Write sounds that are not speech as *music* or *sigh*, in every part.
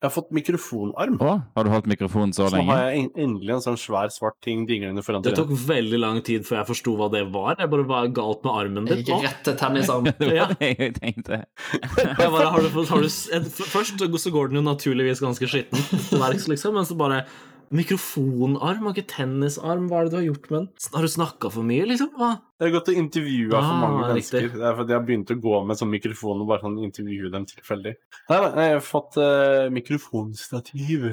Jeg har fått mikrofonarm. Å, har du holdt mikrofonen så Så lenge? Så har jeg endelig en sånn svær, svart ting dinglende foran Det tok veldig lang tid før jeg forsto hva det var. Jeg bare var galt med armen Jeg gikk rett til tennisarm. *laughs* Det var det jeg tenkte. Jeg bare, har du, har du, først så går den jo naturligvis ganske skitten til verks, liksom, men så bare Mikrofonarm, har ikke tennisarm, hva er det du har gjort med den? Har du snakka for mye, liksom? Hva? Jeg har gått og intervjua for mange mange riktig. mennesker. Det er fordi jeg har begynt å gå med sånn mikrofon og bare sånn intervjue dem tilfeldig. Nei, nei, jeg har fått uh, mikrofonstativ.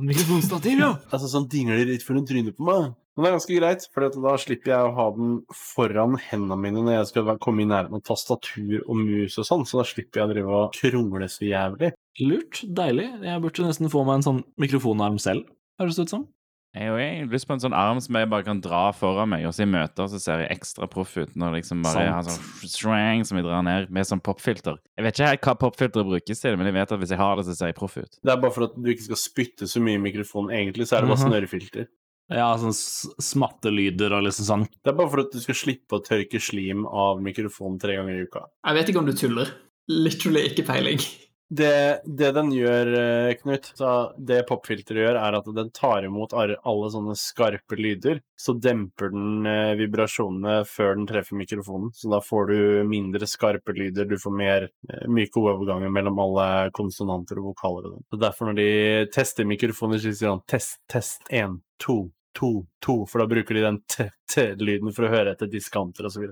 Mikrofonstativ, ja! *laughs* Altså sånn dingler litt foran trynet på meg. Men det er ganske greit, for da slipper jeg å ha den foran hendene mine når jeg skal komme i nærheten av tastatur og mus og sånn, så da slipper jeg å drive og krongle så jævlig. Lurt. Deilig. Jeg burde nesten få meg en sånn mikrofonarm selv, høres det ut som. Jeg har jo lyst på en sånn arm som jeg bare kan dra foran meg, og så i møter så ser jeg ekstra proff ut når liksom bare jeg har sånn strang som jeg drar ned med sånn popfilter. Jeg vet ikke helt hva popfilteret brukes til, men jeg vet at hvis jeg har det, så ser jeg proff ut. Det er bare for at du ikke skal spytte så mye i mikrofonen. Egentlig så er det bare Mhm. snørrfilter. Ja, sånn smattelyder og liksom sånn. Det er bare for at du skal slippe å tørke slim av mikrofonen tre ganger i uka. Jeg vet ikke om du tuller. Literally ikke peiling. Det, det den gjør, eh, Knut, så det popfilteret gjør, er at den tar imot alle sånne skarpe lyder. Så demper den eh, vibrasjonene før den treffer mikrofonen. Så da får du mindre skarpe lyder, du får mer eh, myke overganger mellom alle konsonanter og vokaler. og sånn. Så derfor når de tester mikrofoner, så sier han test, test, én, to, to, to. For da bruker de den t-t-lyden for å høre etter diskanter osv.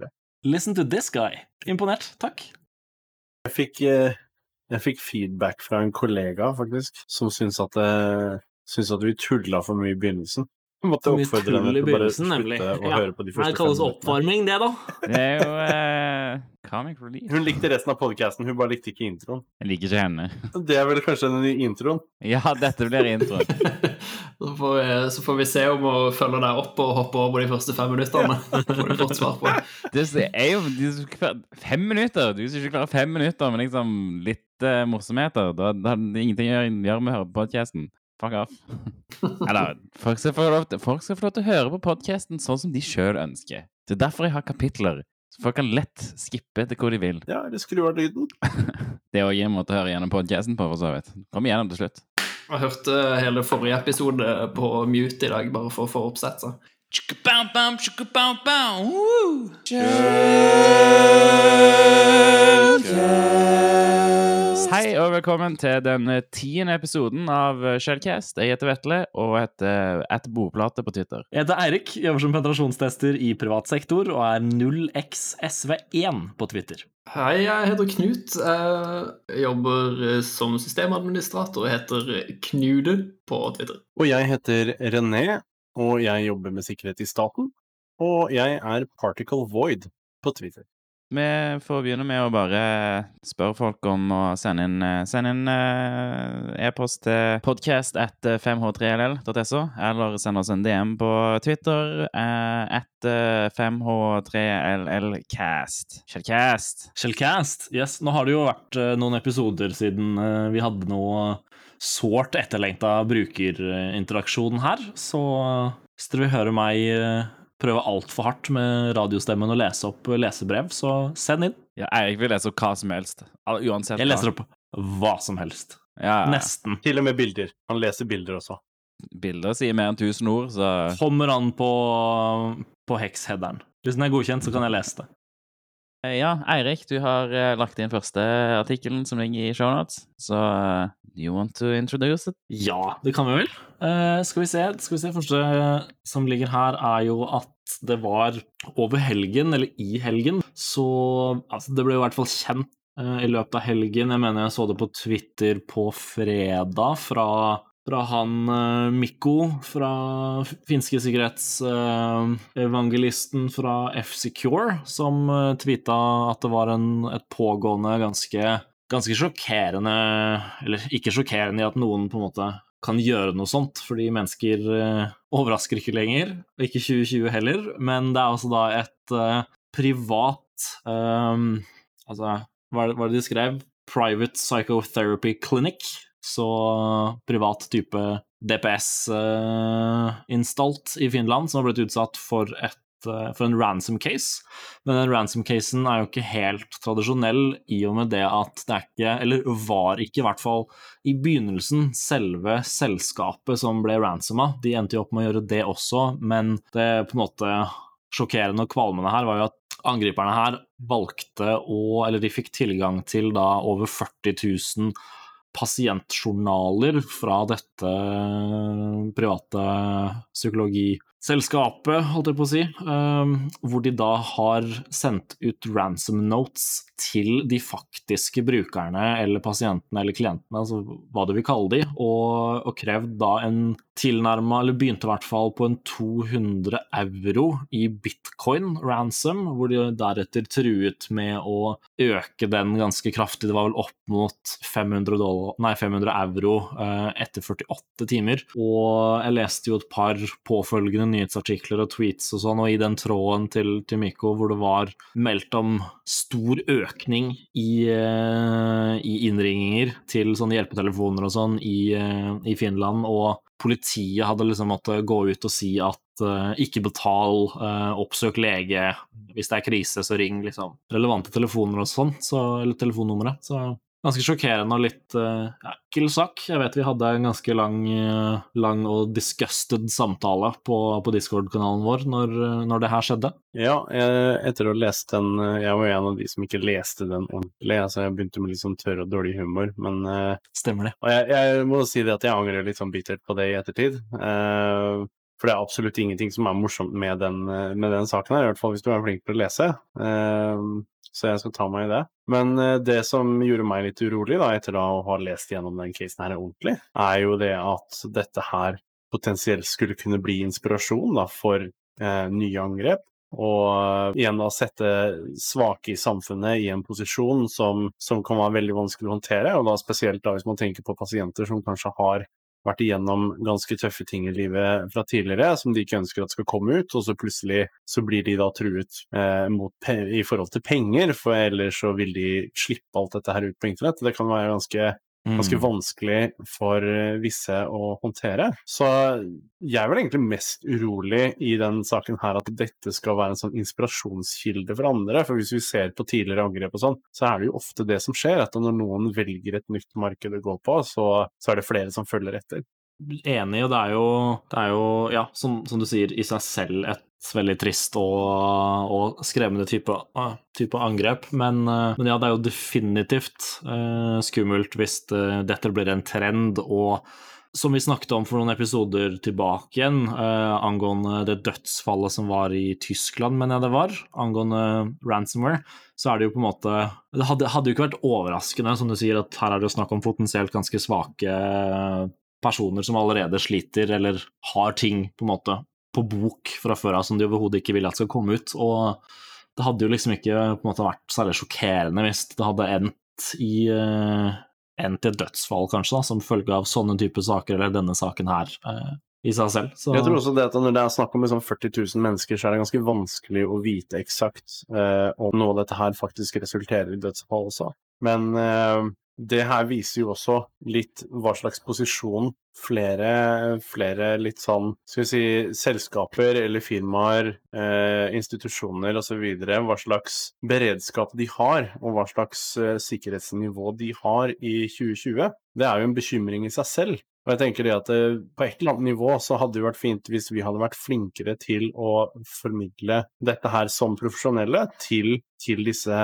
Listen to this guy. Imponert. Takk. Jeg fikk, eh, jeg fikk feedback fra en kollega, faktisk, som syntes at, eh, at vi tulla for mye i begynnelsen. Måtte For oppfordre henne til å bare slutte nemlig. å Ja. høre på de første Det kalles oppvarming, det, da. Det er jo uh, *laughs* comic relief. Hun likte resten av podkasten, hun bare likte ikke introen. Jeg liker ikke henne. *laughs* Det er vel kanskje den nye introen? Ja, dette blir introen. *laughs* Så får, vi, så får vi se om hun følger deg opp og hopper over de første fem minuttene. får du fått svar på. Det er jo de som Fem minutter! Du skal ikke klare fem minutter men liksom litt uh, morsomheter. Da, da har det ingenting å gjøre med å høre på podkasten. Fuck off. *laughs* Eller, folk skal, få lov til, folk skal få lov til å høre på podkasten sånn som de sjøl ønsker. Det er derfor jeg har kapitler. Så folk kan lett skippe til hvor de vil. Ja, eller skru av lyden. *laughs* Det er også en måte å høre gjennom podkasten på, for så vidt. Kom igjennom til slutt. Jeg hørte hele forrige episode på mute i dag, bare for å få oppsett. Så. Hei og velkommen til den eh, tiende episoden av eh, Shellcast. Jeg heter Vetle og heter at boplate på Twitter. Jeg heter Eirik, jobber som penetrasjonstester i privat sektor og er 0xsv1 på Twitter. Hei, jeg heter Knut. Jeg jobber eh, som systemadministrator og heter Knude på Twitter. Og jeg heter René, og jeg jobber med sikkerhet i staten. Og jeg er Particle Void på Twitter. Vi får begynne med å bare spørre folk om å sende inn, send inn eh, e-post til podcast at 5h3ll.so, eller send oss en DM på Twitter eh, at 5h3llcast. Shellcast. Shellcast. Yes, nå har det jo vært eh, noen episoder siden eh, vi hadde noe sårt etterlengta brukerinteraksjon her, så eh, hvis dere vil høre meg eh, prøve altfor hardt med radiostemmen og lese opp lesebrev, så send inn. Ja, Eirik vil lese opp hva som helst. Uansett Jeg leser opp hva som helst. Ja, Nesten. Til og med bilder. Han leser bilder også. Bilder sier mer enn 1000 ord, så Kommer an på, på heksheaderen. Hvis den er godkjent, så kan jeg lese det. Eh, Ja, Eirik, du har eh, lagt inn første artikkelen som ligger i shownotes, så uh, do you want to introduce it? Ja, det kan vi vel. Uh, skal vi skal vi se. Første som ligger her, er jo at det var over helgen, eller i helgen, så altså, Det ble i hvert fall kjent i løpet av helgen. Jeg mener jeg så det på Twitter på fredag fra, fra han eh, Mikko fra finske sikkerhetsevangelisten fra F-Secure, som uh, at det var en, et pågående ganske ganske sjokkerende Eller ikke sjokkerende i at noen på en måte kan gjøre noe sånt, fordi mennesker eh, overrasker ikke lenger, og ikke 2020 heller, men det er altså da et eh, privat um, Altså, hva er det de skrev? Private Psychotherapy Clinic, så privat type DPS-instalt i Finland, som har blitt utsatt for et eh, for en ransom case. Men den ransom casen er jo ikke helt tradisjonell i og med det at det er ikke, eller var ikke i hvert fall i begynnelsen, selve selskapet som ble ransoma. De endte jo opp med å gjøre det også, men det på en måte sjokkerende og kvalmende her var jo at angriperne her valgte å Eller de fikk tilgang til da over 40 000 pasientjournaler fra dette private psykologiselskapet, holdt jeg på å si, um, hvor de da har sendt ut ransom notes til de faktiske brukerne eller pasientene eller klientene, altså hva du vil kalle de, og, og krevd da en tilnærma, eller begynte i hvert fall på en 200 euro i bitcoin ransom, hvor de deretter truet med å øke den ganske kraftig. Det var vel opp mot 500, dollar, nei, 500 euro eh, etter 48 timer. Og jeg leste jo et par påfølgende nyhetsartikler og tweets og sånn, og i den tråden til, til Miko hvor det var meldt om stor økning i, eh, i innringinger til sånne hjelpetelefoner og sånn i, eh, i Finland, og politiet hadde liksom måttet gå ut og si at uh, ikke betal, oppsøk lege, hvis det er krise, så ring liksom relevante telefoner og sånn, så, eller telefonnumre. Så ganske sjokkerende og litt uh, ekkel sak. Jeg vet vi hadde en ganske lang, uh, lang og disgusted samtale på, på Discord-kanalen vår når, når, det her skjedde. Ja, jeg, etter å ha lest den Jeg var en av de som ikke leste den ordentlig. altså Jeg begynte med litt sånn tørr og dårlig humor, men uh, Stemmer det. Og jeg, jeg, må si det at jeg angrer litt sånn bittert på det i ettertid. for det er absolutt ingenting som er morsomt med den, med den saken her, i hvert fall hvis du er flink til å lese. Så jeg skal ta meg i det. Men eh, det som gjorde meg litt urolig, da, etter da å ha lest gjennom den casen her ordentlig, er jo det at dette her potensielt skulle kunne bli inspirasjon da, for eh, nye angrep. Og eh, igjen da sette svake i samfunnet i en posisjon som, som, kan være veldig vanskelig å håndtere, og da spesielt da hvis man tenker på pasienter som kanskje har vært igjennom ganske tøffe ting i livet fra tidligere som de ikke ønsker at skal komme ut, og så plutselig så blir de da truet eh, mot, i forhold til penger, for ellers så vil de slippe alt dette her ut på internett. Det kan være ganske ganske mm. vanskelig for eh, visse å håndtere. Så jeg er vel egentlig mest urolig i den saken her at dette skal være en sånn inspirasjonskilde for andre. For hvis vi ser på tidligere angrep og sånn, så er det jo ofte det som skjer. At når noen velger et nytt marked å gå på, så, så er det flere som følger etter enig, og det er jo, det er jo ja, som, som, du sier, i seg selv et veldig trist og, og skremmende type, ah, type angrep. Men, eh, men, ja, det er jo definitivt uh, skummelt hvis det, dette blir en trend. og som vi snakket om for noen episoder tilbake igjen, eh, angående det dødsfallet som var i Tyskland, mener jeg det var, angående ransomware, så er det jo på en måte Det hadde, hadde jo ikke vært overraskende, som du sier, at her er det jo snakk om potensielt ganske svake personer som allerede sliter eller har ting på en måte på bok fra før av som de overhodet ikke vil at skal komme ut. Og det hadde jo liksom ikke på en måte vært særlig sjokkerende hvis det hadde endt i uh, endt i et dødsfall, kanskje, da, som følge av sånne typer saker, eller denne saken her. Uh, i seg selv. Så... Jeg tror også det at Når det er snakk om liksom 40 000 mennesker, så er det ganske vanskelig å vite eksakt uh, om noe av dette her faktisk resulterer i dødsfall også. Men det her viser jo også litt hva slags posisjon flere, flere litt sånn skal vi si, selskaper eller firmaer, eh, institusjoner osv. Hva slags beredskap de har, og hva slags eh, sikkerhetsnivå de har i 2020. Det er jo en bekymring i seg selv. Og jeg tenker det at eh, På et eller annet nivå så hadde det vært fint hvis vi hadde vært flinkere til å formidle dette her som profesjonelle til, til disse,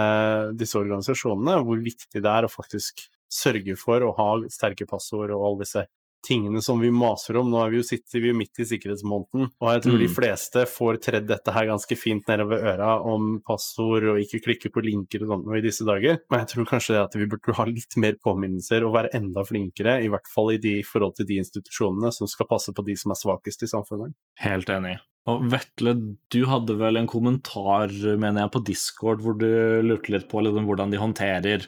disse, organisasjonene, hvor viktig det er å faktisk sørge for å ha sterke passord og alle disse tingene som vi maser om. Nå er vi jo sitter vi midt i sikkerhetsmåneden, og jeg tror mm. de fleste får tredd dette her ganske fint nedover øra om passord og ikke klikke på linker og sånt noe i disse dager. Men jeg tror kanskje at vi burde ha litt mer påminnelser og være enda flinkere, i hvert fall i de forhold til de institusjonene som skal passe på de som er svakest i samfunnet. Helt enig. Og Vetle, du hadde vel en kommentar, mener jeg, på Discord hvor du lurte litt på liksom, hvordan de håndterer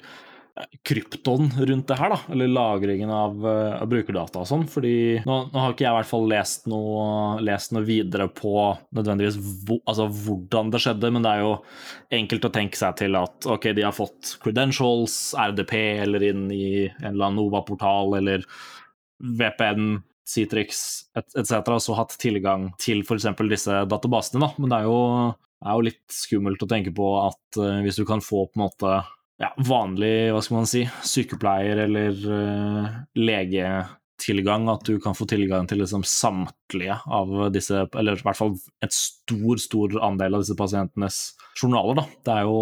krypton rundt det her, da, eller lagringen av, eh, av brukerdata og sånn. fordi nå, nå, har ikke jeg i hvert fall lest noe, lest noe videre på nødvendigvis vo, altså hvordan det skjedde, men det er jo enkelt å tenke seg til at ok, de har fått credentials, RDP eller inn i en eller annen NOVA-portal eller VPN Citrix etc. så hatt tilgang til f.eks. disse databasene. Da. Men det er, jo, er jo litt skummelt å tenke på at uh, hvis du kan få på en måte ja, vanlig hva skal man si, sykepleier eller uh, legetilgang, at du kan få tilgang til liksom samtlige av disse, eller i hvert fall et stor, stor andel av disse pasientenes journaler. Da. Det er jo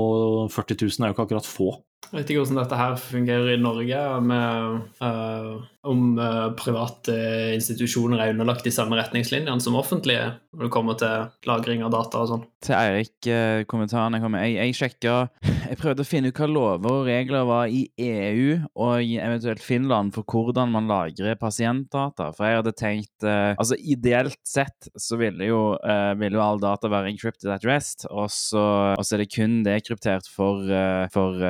40 000 er jo ikke akkurat få. Jeg vet ikke hvordan dette her fungerer i Norge, med, uh, om uh, private institusjoner er underlagt de samme retningslinjene som offentlige når det kommer til lagring av data og sånn. Til Eirik-kommentaren jeg kom med. Jeg, jeg sjekka Jeg prøvde å finne ut hva lover og regler var i EU og eventuelt Finland for hvordan man lagrer pasientdata. For jeg hadde tenkt uh, Altså, ideelt sett så ville jo, ville jo all data være encrypted at rest, og så, er det kun dekryptert for, for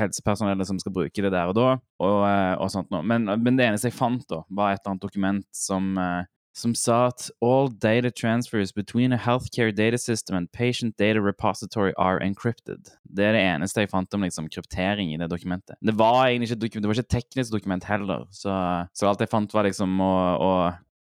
helsepersonellet som skal bruke det der og da, og, uh, og sånt noe. Men, men, det eneste jeg fant, da, var et eller annet dokument som, uh, som sa at all data transfers between a healthcare data system and patient data repository are encrypted. Det er det eneste jeg fant om liksom, kryptering i det dokumentet. Det var egentlig ikke, det var ikke et teknisk dokument heller, så, så alt jeg fant, var liksom å, å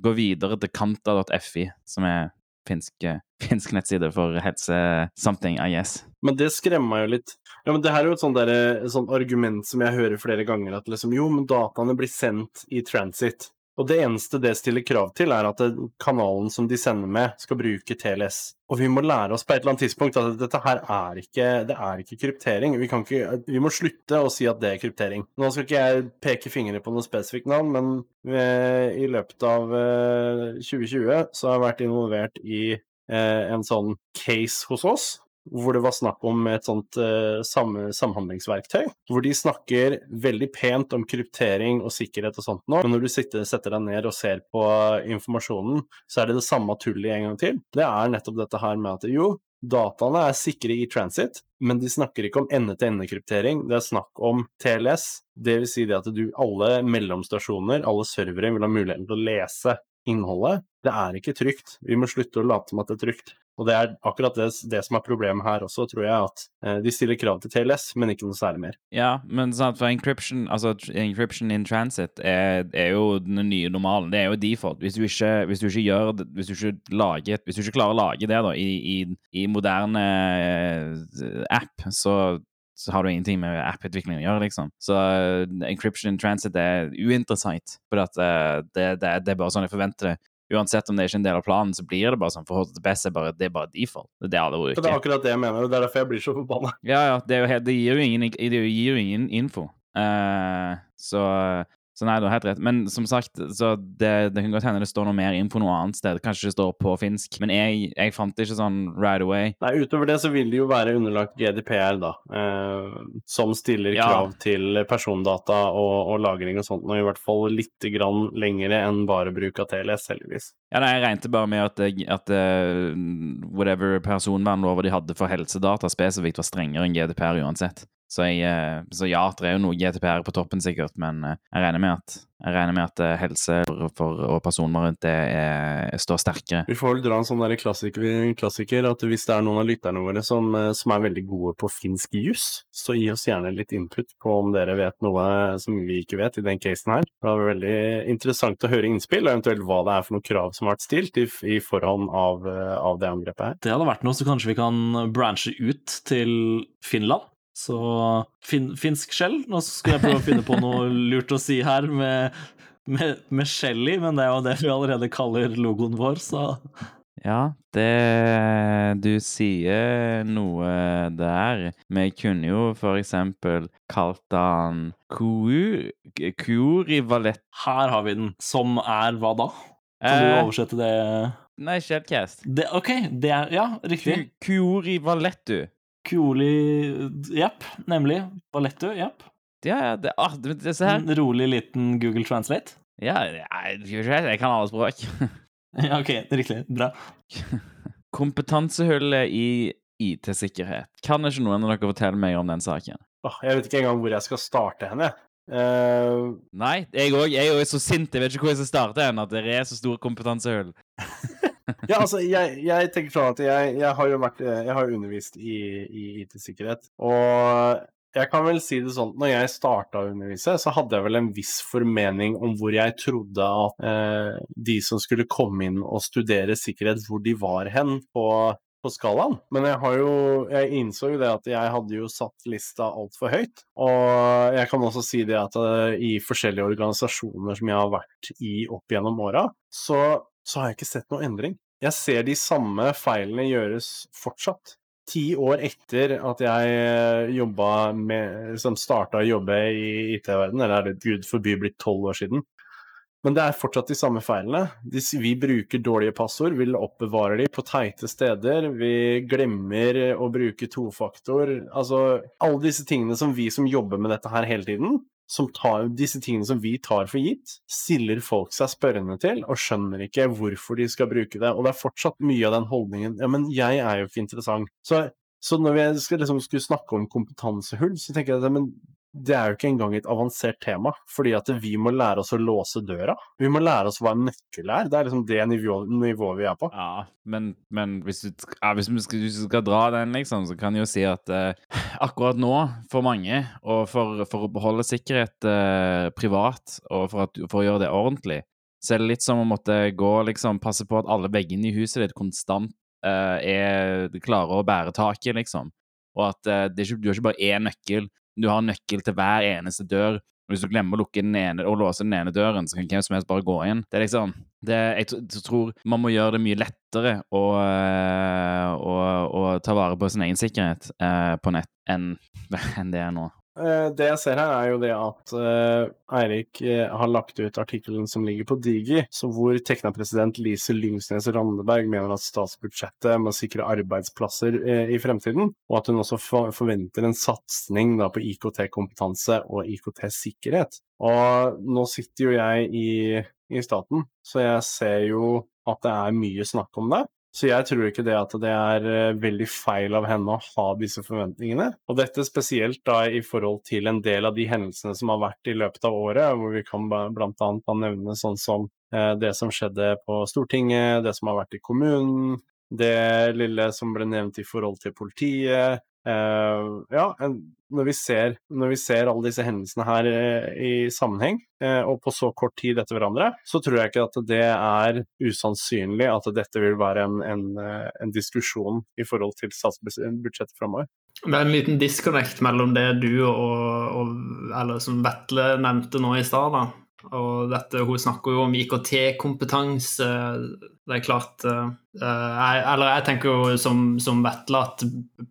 gå videre til kanta.fi, som er finsk, *laughs* finsk nettside for helse something, I guess. Men det skremmer meg jo litt. Ja, men det her er jo et sånt, der, sånt argument som jeg hører flere ganger, at liksom, jo, men dataene blir sendt i transit. Og det eneste det stiller krav til, er at kanalen som de sender med, skal bruke TLS. Og vi må lære oss på et eller annet tidspunkt at dette her er ikke, det er ikke kryptering. Vi, ikke, vi, må slutte å si at det er kryptering. Nå skal ikke jeg peke fingre på noe spesifikt navn, men ved, i løpet av 2020 eh, så har jeg vært involvert i eh, en sånn case hos oss hvor det var snakk om et sånt uh, sam samhandlingsverktøy. Hvor de snakker veldig pent om kryptering og sikkerhet og sånt nå, men når du sitter, setter deg ned og ser på informasjonen, så er det det samme tullet en gang til. Det er nettopp dette her med at jo, dataene er sikre i transit, men de snakker ikke om ende-til-ende-kryptering. Det er snakk om TLS, Det vil Si det at du, alle mellomstasjoner, alle servere, vil ha muligheten til å lese innholdet. Det er ikke trygt. Vi må slutte å late som at det er trygt. Og det er akkurat det, det, som er problemet her også, tror jeg, at eh, de stiller krav til TLS, men ikke noe særlig mer. Ja, men sant, for encryption, altså encryption in transit er, er, jo den nye normalen. Det er jo default. Hvis du ikke, hvis du ikke gjør det, hvis du ikke, lager, hvis du ikke klarer å lage det da, i, i, i moderne eh, app, så så har du ingenting med app-utvikling å gjøre, liksom. Så uh, encryption in transit er uinteressant, for at, uh, det, det, det, er bare sånn jeg forventer det uansett om det er ikke en del av planen, så blir det bare sånn. For HTTPS er bare, det er bare default. Det er det alle bruker. Det er akkurat det jeg mener, og det er derfor jeg blir så forbanna. Ja, ja. Det, jo, det, gir jo ingen, det gir jo ingen info. Uh, så så nei, du har helt rett. Men som sagt, så det, det, kan godt hende det står noe mer info noe annet sted. Kanskje det står på finsk. Men jeg, jeg fant det ikke sånn right away. Nei, utover det så vil det jo være underlagt GDPR, da. Eh, som stiller ja. krav til persondata og, og, lagring og sånt. Og i hvert fall litt grann lengre enn bare bruk av TLS, heldigvis. Ja, nei, jeg regnet bare med at, at uh, whatever personvernlover de hadde for helsedata spesifikt, var strengere enn GDPR uansett. Så, jeg, eh, så, ja, det er jo noe GTPR på toppen, sikkert, men eh, jeg regner med at, regner med at eh, helse for, for, og personer rundt det er, står sterkere. Vi får vel dra en sånn der klassiker, klassiker, at hvis det er noen av lytterne våre som, som er veldig gode på finsk juss, så gi oss gjerne litt input på om dere vet noe som vi ikke vet i den casen her. Det var veldig interessant å høre innspill, og eventuelt hva det er for noen krav som har vært stilt i, i forhånd av, av det angrepet her. Det hadde vært noe, så kanskje vi kan branche ut til Finland? Så fin, finsk skjell. Nå skulle jeg prøve å finne på *laughs* noe lurt å si her med, med, med skjell i, men det er jo det vi allerede kaller logoen vår, så ja, det Du sier noe der. Vi kunne jo for eksempel kalt han Kurivalett. Her har vi den. Som er hva da? Kan du eh, oversette det? Nei, Shellcast. Det, OK, det er Ja, riktig. Kuurivalettu. Kuoli Jepp, nemlig. Balletto, jepp. Ja, ja, det, ah, det, det, se her. En rolig liten Google Translate? Ja, jeg, jeg kan alle språk. *laughs* ja, OK, riktig. Bra. *laughs* Kompetansehullet i IT-sikkerhet. Kan ikke noen av dere fortelle meg om den saken? Oh, jeg vet ikke engang hvor jeg skal starte henne. Uh... Nei, jeg òg. Jeg er så sint, jeg vet ikke hvor jeg skal starte hen. At det er så stor kompetansehull. *laughs* *laughs* ja, altså, jeg, jeg, tenker sånn at jeg, jeg har jo vært Jeg har undervist i, i IT-sikkerhet, og jeg kan vel si det sånn når jeg starta å undervise, så hadde jeg vel en viss formening om hvor jeg trodde at eh, de som skulle komme inn og studere sikkerhet, hvor de var hen på, skalaen. Men jeg jo Jeg innså jo det at jeg hadde jo satt lista altfor høyt. Og jeg kan også si det at eh, i forskjellige organisasjoner som jeg har vært i opp gjennom åra, så, så har jeg ikke sett noe endring. Jeg ser de samme feilene gjøres fortsatt ti år etter at jeg jobba med Som starta å jobbe i IT-verdenen, eller er det gud forby blitt tolv år siden. Men det er fortsatt de samme feilene. Vi bruker dårlige passord, vi oppbevarer de på teite steder. Vi glemmer å bruke tofaktor. Altså alle disse tingene som vi som jobber med dette her hele tiden, som tar disse tingene som vi tar for gitt, stiller folk seg spørrende til og skjønner ikke hvorfor de skal bruke det. Og det er fortsatt mye av den holdningen Ja, men jeg er jo ikke interessant. Så, så når vi skal, liksom, skulle snakke om kompetansehull, så tenker jeg at men det er jo ikke engang et avansert tema, fordi at vi må lære oss å låse døra. Vi må lære oss hva en nøkkel er. Det er liksom det nivået, nivået vi er på. Ja, men, men hvis, du, ja, hvis, du skal, hvis, du skal, dra den, liksom, så kan jeg jo si at eh, akkurat nå, for mange, og for, for å beholde sikkerhet eh, privat, og for, at, for, å gjøre det ordentlig, så er det litt som å måtte gå liksom, passe på at alle veggene i huset ditt konstant eh, er klare å bære taket, liksom. Og at eh, ikke, du har ikke bare én nøkkel du har nøkkel til hver eneste dør. Og hvis du glemmer å lukke den ene og låse den ene døren, så kan hvem som helst bare gå inn. Det er liksom det, Jeg tror man må gjøre det mye lettere å, eh, å, å ta vare på sin egen sikkerhet eh, på nett enn, *laughs* enn det er nå. Eh, det jeg ser her, er jo det at uh, Eirik uh, har lagt ut artikkelen som ligger på Digi, så hvor Tekna-president Lise Lyngsnes Randeberg mener at statsbudsjettet må sikre arbeidsplasser i fremtiden, og at hun også for forventer en satsing på IKT-kompetanse og IKT-sikkerhet. Og nå sitter jo jeg i, i staten, så jeg ser jo at det er mye snakk om det. Så jeg tror ikke det at det er eh, veldig feil av henne å ha disse forventningene. Og dette spesielt da i forhold til en del av de hendelsene som har vært i løpet av året, hvor vi kan bl.a. nevne sånn som eh, det som skjedde på Stortinget, det som har vært i kommunen, det lille som ble nevnt i forhold til politiet, ja, når vi, ser, når vi, ser, alle disse hendelsene her uh, i sammenheng, uh, og på så kort tid etter hverandre, så tror jeg ikke at det er usannsynlig at dette vil være en, en, en diskusjon i forhold til statsbudsjettet framover. Det er en liten disconnect mellom det du og, og eller som Vetle nevnte nå i stad. Og dette, hun snakker jo om IKT-kompetanse. Det er klart uh, jeg, Eller jeg tenker jo som, som Vetle at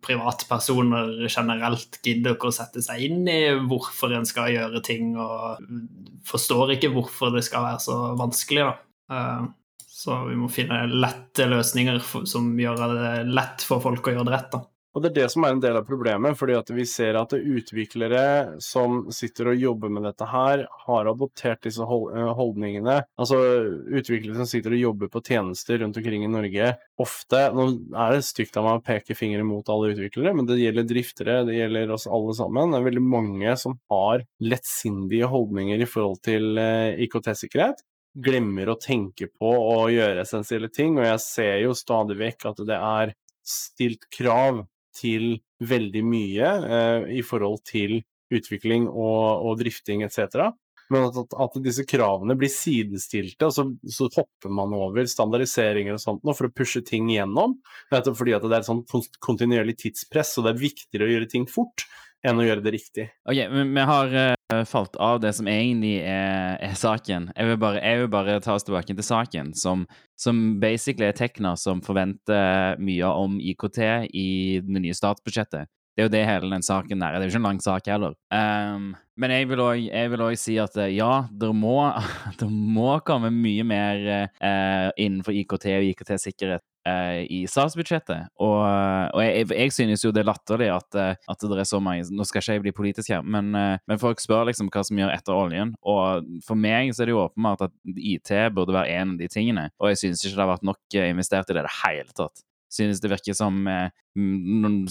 privatpersoner generelt gidder ikke å sette seg inn i hvorfor en skal gjøre ting, og forstår ikke hvorfor det skal være så vanskelig. da. Uh, så vi må finne lette løsninger som gjør det lett for folk å gjøre det rett. da. Og det er det som er en del av problemet, fordi at vi ser at utviklere som sitter og jobber med dette her, har adoptert disse eh, holdningene. Altså utviklere som sitter og jobber på tjenester rundt omkring i Norge, ofte Nå er det stygt av meg å peke fingre mot alle utviklere, men det gjelder driftere, det gjelder oss alle sammen. Det er veldig mange som har lettsindige holdninger i forhold til eh, IKT-sikkerhet glemmer å tenke på å gjøre essensielle ting, og jeg ser jo stadig vekk at det er stilt krav til veldig mye eh, i forhold til utvikling og, og drifting etc. Men at, at, disse kravene blir sidestilte, og så, så, hopper man over standardiseringer og sånt nå for å pushe ting gjennom. Nettopp fordi det er et sånn kontinuerlig tidspress, og det er viktigere å gjøre ting fort enn å gjøre det riktig. Ok, men Vi har uh, falt av det som egentlig er, er saken. Jeg vil, bare, jeg vil, bare, ta oss tilbake til saken, som, som basically er Tekna som forventer mye om IKT i det nye statsbudsjettet. Det er jo det hele den saken der Det er jo ikke en lang sak heller. Um, men jeg vil òg si at eh, ja, det må, *laughs* må komme mye mer uh, innenfor IKT og IKT-sikkerhet i statsbudsjettet. Og, og jeg, jeg, synes jo det er latterlig at, at, det er så mange Nå skal ikke jeg bli politisk her, men, men, folk spør liksom hva som gjør etter oljen. Og for meg så er det jo åpenbart at IT burde være en av de tingene. Og jeg synes ikke det har vært nok investert i det i det hele tatt synes det virker som, eh,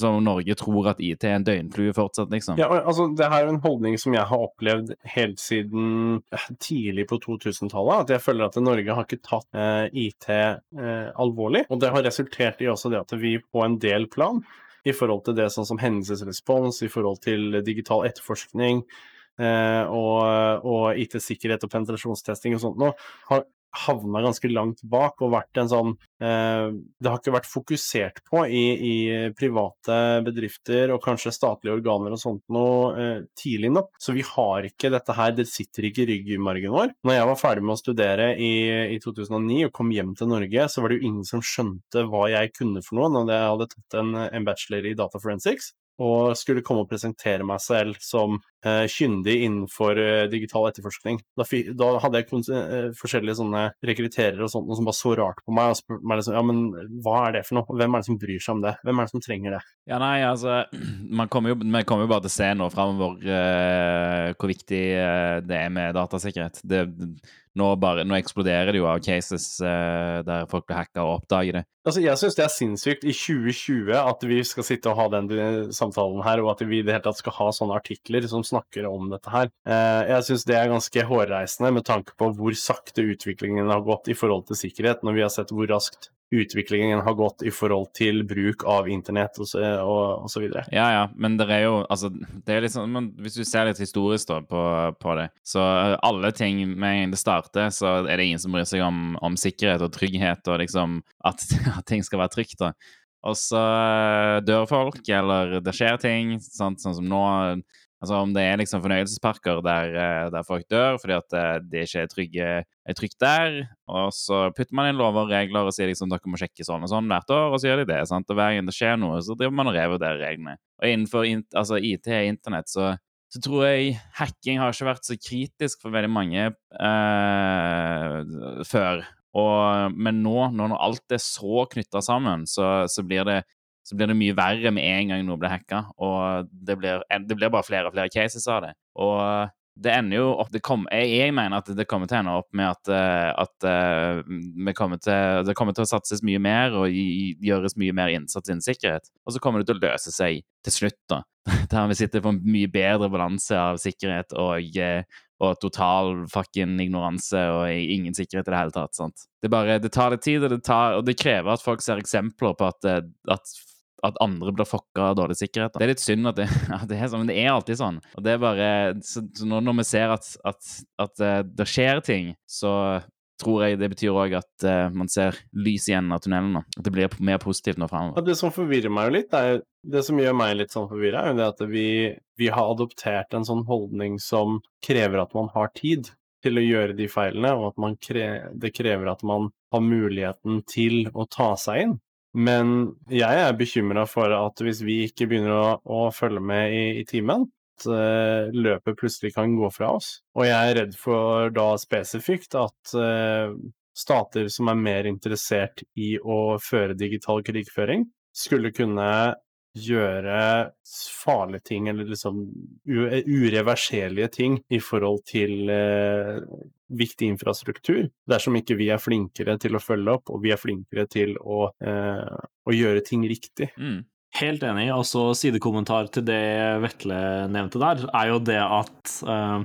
som Norge tror at IT er en døgnflue fortsatt, liksom. Ja, altså, det her er en holdning som jeg har opplevd helt siden eh, tidlig på 2000-tallet. At jeg føler at Norge har ikke tatt eh, IT eh, alvorlig. Og det har resultert i også det at vi på en del plan i forhold til det sånn som hendelsesrespons, i forhold til digital etterforskning eh, og, og IT-sikkerhet og penetrasjonstesting og sånt noe, har havna ganske langt bak og vært en sånn eh, Det har ikke vært fokusert på i, i, private bedrifter og kanskje statlige organer og sånt noe eh, tidlig nok. Så vi har ikke dette her, det sitter ikke i ryggmargen vår. Når jeg var ferdig med å studere i, i 2009 og kom hjem til Norge, så var det jo ingen som skjønte hva jeg kunne for noe når jeg hadde tatt en, en bachelor i data forensics og skulle komme og presentere meg selv som eh, kyndig innenfor eh, digital etterforskning. Da, da hadde jeg eh, forskjellige sånne rekrutterere og sånt som bare så rart på meg og spurte meg liksom, ja, men hva er det for noe? Hvem er det som bryr seg om det? Hvem er det som trenger det? Ja, nei, altså, *clears throat* man kommer jo, Vi kommer jo bare til å se nå framover uh, hvor viktig uh, det er med datasikkerhet. Det, nå, bare, nå, eksploderer det jo av cases uh, der folk blir hacka og oppdager det. Altså, Jeg syns det er sinnssykt i 2020 at vi skal sitte og ha den samtalen her, og at vi i det hele tatt skal ha sånne artikler som snakker om dette her. Uh, jeg syns det er ganske hårreisende med tanke på hvor sakte utviklingen har gått i forhold til sikkerhet, når vi har sett hvor raskt utviklingen har gått i forhold til bruk av internett og så, og, og så videre. Ja, ja, men det er jo altså, det er liksom, men Hvis du ser litt historisk da, på, på, det, så eh, alle ting med en gang det starter, så er det ingen som bryr seg om, om sikkerhet og trygghet og liksom at, at ting skal være trygt. da. Og så eh, dør folk, eller det skjer ting, sant? sånn som nå Altså om det er liksom fornøyelsesparker der, eh, der folk dør fordi at de det ikke er, trygge, er trygt der, og så putter man inn lover og regler og sier liksom dere må sjekke sånn og sånn hvert år, og så gjør de det. sant? Og hver gang det skjer noe, så driver man og revurderer reglene. Og innenfor altså IT og internett så, så, tror jeg hacking har ikke vært så kritisk for veldig mange eh, før. Og, men nå, når alt er så knytta sammen, så, så blir det så blir det mye verre med en gang noe blir hacka. Og det blir, det blir, bare flere og flere cases av det. Og det ender jo opp kom, jeg, jeg, mener at det kommer til å ende opp med at, eh, at uh, kommer til, det kommer til å satses mye mer og gjøres mye mer innsats innen sikkerhet. Og så kommer det til å løse seg til slutt, da. *laughs* Der vi sitter på en mye bedre balanse av sikkerhet og, eh, og total fucking ignoranse og ingen sikkerhet i det hele tatt. sant? Det, bare, det tar litt tid, og det, tar, og det krever at folk ser eksempler på at, at at andre blir fucka av dårlig sikkerhet. Det er litt synd at det, *laughs* at det, er sånn, men det er alltid sånn. Og det er bare, så, så når, vi ser at, eh, det skjer ting, så tror jeg det betyr òg at uh, man ser lys igjen av tunnelen. At det blir mer positivt nå framover. Ja, det som forvirrer meg jo litt, er, det som gjør meg litt sånn forvirra, er jo det at vi, vi har adoptert en sånn holdning som krever at man har tid til å gjøre de feilene, og at kre det krever at man har muligheten til å ta seg inn. Men jeg er bekymra for at hvis vi ikke begynner å, å følge med i, i timen, løpet plutselig kan gå fra oss. Og jeg er redd for da spesifikt at uh, stater som er mer interessert i å føre digital krigføring, skulle kunne gjøre farlige ting, eller liksom ureverserlige ting, i forhold til eh, viktig infrastruktur, dersom ikke vi er flinkere til å følge opp, og vi er flinkere til å, eh, å gjøre ting riktig. Mm. Helt enig. Altså, sidekommentar til det Vetle nevnte der, er jo det at uh,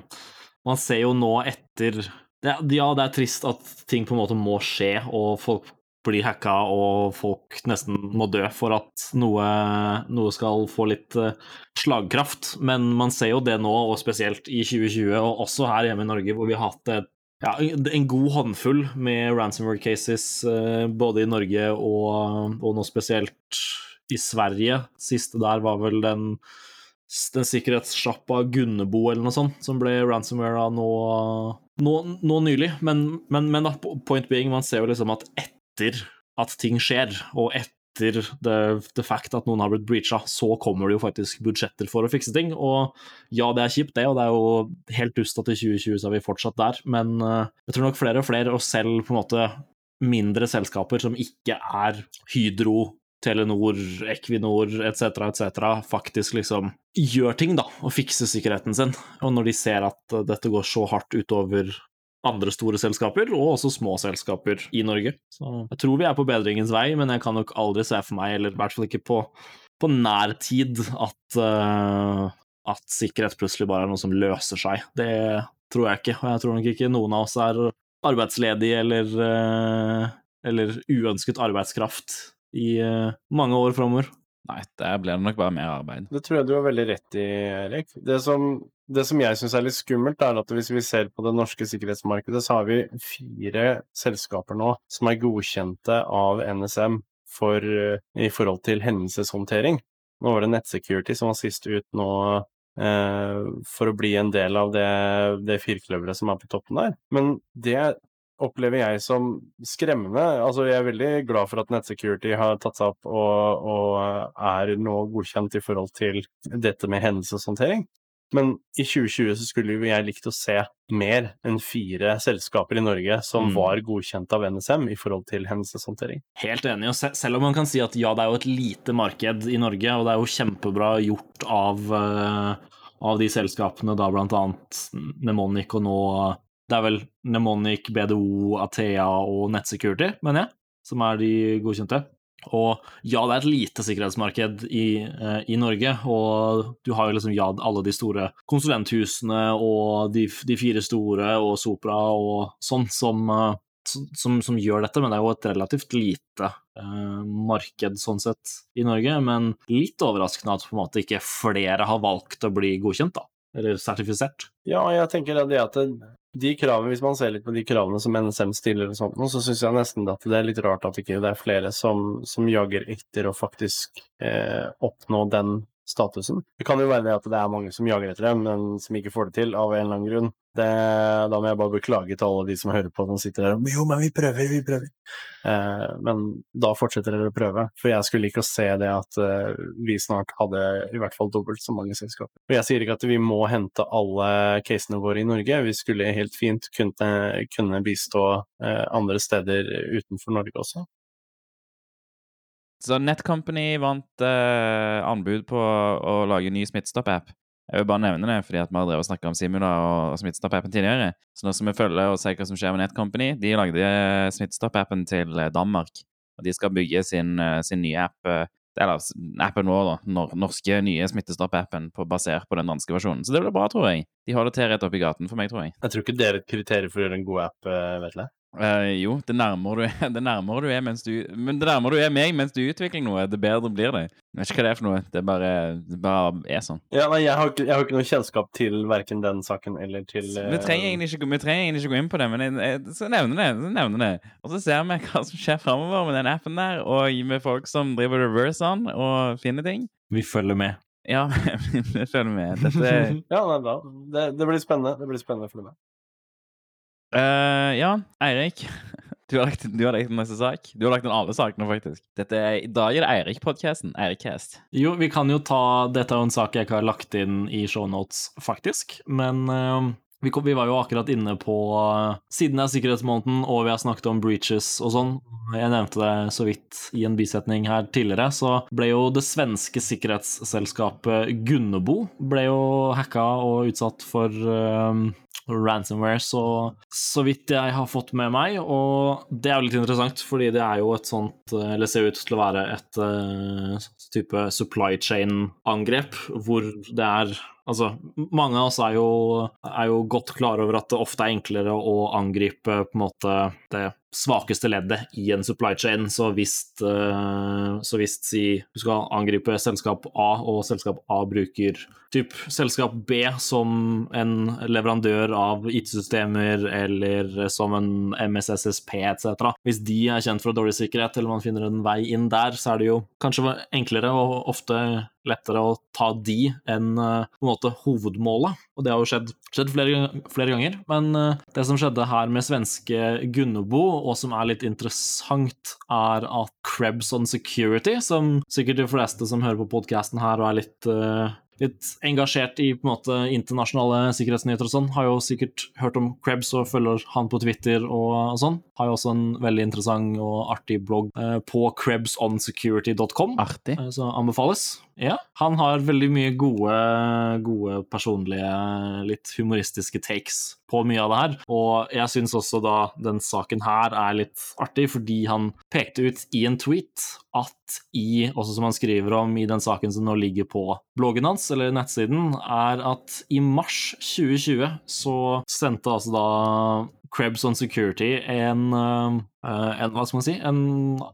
man ser jo nå etter det, Ja, det er trist at ting på en måte må skje, og folk blir hacka og folk nesten må dø for at noe, noe, skal få litt uh, slagkraft. Men man ser jo det nå, og spesielt i 2020, og også her hjemme i Norge, hvor vi har hatt et, ja, en god håndfull med ransomware cases eh, både i Norge og, og nå spesielt i Sverige. Siste der var vel den, den sikkerhetssjappa Gunnebo eller noe sånt, som ble ransomware nå, nå, nå nylig. Men, men, men, point being, man ser jo liksom at etter at ting skjer, og etter the, the fact at noen har blitt breacha, så kommer det jo faktisk budsjetter for å fikse ting. Og ja, det er kjipt, det, og det er jo helt dust at i 2020 så er vi fortsatt der, men uh, jeg tror nok flere og flere, og selv på en måte mindre selskaper som ikke er Hydro, Telenor, Equinor etc., etc., faktisk liksom gjør ting, da, og fikser sikkerheten sin. Og når de ser at dette går så hardt utover andre store selskaper, og også små selskaper i Norge. Så jeg tror vi er på bedringens vei, men jeg kan nok aldri se for meg, eller i hvert fall ikke på, på nær tid, at, uh, at sikkerhet plutselig bare er noe som løser seg. Det tror jeg ikke, og jeg tror nok ikke noen av oss er arbeidsledige eller, uh, eller uønsket arbeidskraft i uh, mange år framover. Nei, der blir det nok bare mer arbeid. Det tror jeg du har veldig rett i, Erik. Det som, det som jeg syns er litt skummelt, er at hvis vi ser på det norske sikkerhetsmarkedet, så har vi fire selskaper nå som er godkjente av NSM for, i forhold til hendelseshåndtering. Nå var det Nettsecurity som var sist ut nå eh, for å bli en del av det, det firkløveret som er på toppen der. Men det opplever jeg som skremmende. Altså, jeg er veldig glad for at Nettsecurity har tatt seg opp og, og er nå godkjent i forhold til dette med hendelseshåndtering. Men i 2020 så skulle jo jeg likt å se mer enn fire selskaper i Norge som Mm. var godkjent av NSM i forhold til hendelseshåndtering. Helt enig. og se- Selv om man kan si at ja, det er jo et lite marked i Norge, og det er jo kjempebra gjort av, eh, av de selskapene, da blant annet Nemonic og nå Det er vel Nemonic, BDO, Athea og Nettsecurity, mener jeg, som er de godkjente. Og ja, det er et lite sikkerhetsmarked i, eh, i Norge, og du har jo liksom ja, alle de store konsulenthusene og de, de fire store og Sopra og sånn som eh, som, som gjør dette, men det er jo et relativt lite eh, marked sånn sett i Norge. Men litt overraskende at på en måte ikke flere har valgt å bli godkjent, da. Eller sertifisert. Ja, jeg tenker det at de kravene, hvis man ser litt på de kravene som NSM stiller og sånt, så syns jeg nesten at det er litt rart at ikke det er flere som, som jager etter å faktisk eh, oppnå den statusen. Det kan jo være det at det er mange som jager etter det, men som ikke får det til av en eller annen grunn. Det, da må jeg bare beklage til alle de som hører på, som sitter der og Jo, men vi prøver, vi prøver. Eh, men da fortsetter dere å prøve, for jeg skulle like å se det at eh, vi snart hadde i hvert fall dobbelt så mange selskaper. Og jeg sier ikke at vi må hente alle casene våre i Norge, vi skulle helt fint kunne, kunne bistå eh, andre steder utenfor Norge også. Så Netcompany vant eh, anbud på å lage ny Smittestopp-app. Jeg vil bare nevne det, fordi at vi har drevet og snakket om Simula og Smittestopp-appen tidligere. Så nå skal vi følge og se hva som skjer med Netcompany. De lagde eh, Smittestopp-appen til eh, Danmark. Og de skal bygge sin, eh, sin nye app Eller appen vår, da. Nor norske nye Smittestopp-appen basert på den danske versjonen. Så det blir bra, tror jeg. De holder til rett oppi gaten for meg, tror jeg. Jeg tror ikke det er et kriterium for å gjøre en god app, Vetle. Eh, jo, det nærmere, du er, *laughs* det nærmere du er mens du Men det nærmere du er meg mens du utvikler noe, det bedre blir det. Jeg vet ikke hva det er for noe. Det bare, det bare er sånn. Ja, nei, jeg har, ikke, jeg har ikke noe kjennskap til verken den saken eller til Vi eh, trenger, egentlig ikke, gå- vi trenger egentlig ikke gå inn på det, men jeg, jeg, så nevner det. Så nevner det. Og så ser vi hva som skjer framover med den appen der, og med folk som driver reverse on og finner ting. Vi følger med. Ja, *laughs* vi følger med. Dette *laughs* Ja, nei, da. Det, det blir spennende. Det blir spennende å følge meg. Eh, Ja, Eirik. *laughs* Du har, lagt, du har lagt neste sak. Du har lagt den alle sakene, faktisk. Dette er, I dag er det Eirik-podkasten. Eirikcast. Jo, vi kan jo ta Dette er jo en sak jeg ikke har lagt inn i shownotes, faktisk. Men uh, vi, kom, vi var jo akkurat inne på uh, Siden det er sikkerhetsmåneden, og vi har snakket om breaches og sånn, jeg nevnte det så vidt i en bisetning her tidligere, så ble jo det svenske sikkerhetsselskapet Gunnebo ble jo hacka og utsatt for um, ransomware, så, så vidt jeg har fått med meg. Og det er jo litt interessant, fordi det er jo et sånt eh, Eller ser ut til å være et uh, type supply chain-angrep, hvor det er Altså, mange av oss er jo, er jo godt klar over at det ofte er enklere å angripe på en måte det svakeste leddet i en supply chain. Så hvis, eh, så hvis si, du skal angripe selskap A, og selskap A bruker typ selskap B som en leverandør av IT-systemer eller som en MSSSP etc. Hvis de er kjent for dårlig sikkerhet, eller man finner en vei inn der, så er det jo kanskje enklere og ofte lettere å ta de enn eh, på en måte hovedmålet. Og det har jo skjedd, skjedd flere, flere ganger. Men eh, det som skjedde her med svenske Gunnebo, og som er litt interessant, er at Krebs on Security, som sikkert de fleste som hører på podkasten her og er litt eh, litt engasjert i på en måte internasjonale sikkerhetsnyheter og sånn, har jo sikkert hørt om Krebs og følger han på Twitter og, og sånn. Har jo også en veldig interessant og artig blogg eh, på krebsonsecurity.com. Artig. Eh, Så anbefales. Ja, han har veldig mye gode, gode personlige, litt humoristiske takes på mye av det her. Og jeg syns også da den saken her er litt artig, fordi han pekte ut i en tweet at i, også som han skriver om i den saken som nå ligger på bloggen hans, eller nettsiden, er at i mars 2020 så sendte altså da Krebs on Security en, eh, en, hva skal man si, en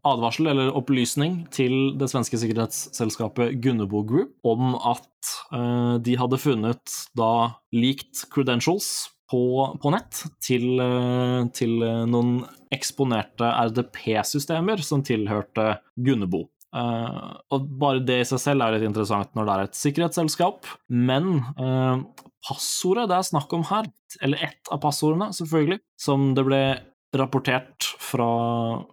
advarsel eller opplysning til det svenske sikkerhetsselskapet Gunnebo Group om at eh, de hadde funnet da leaked credentials på, på nett til, eh, til noen eksponerte RDP-systemer som tilhørte Gunnebo. Uh, og bare det i seg selv er litt interessant når det er et sikkerhetsselskap, men uh, passordet det er snakk om her, eller ett av passordene, selvfølgelig, som det ble rapportert fra,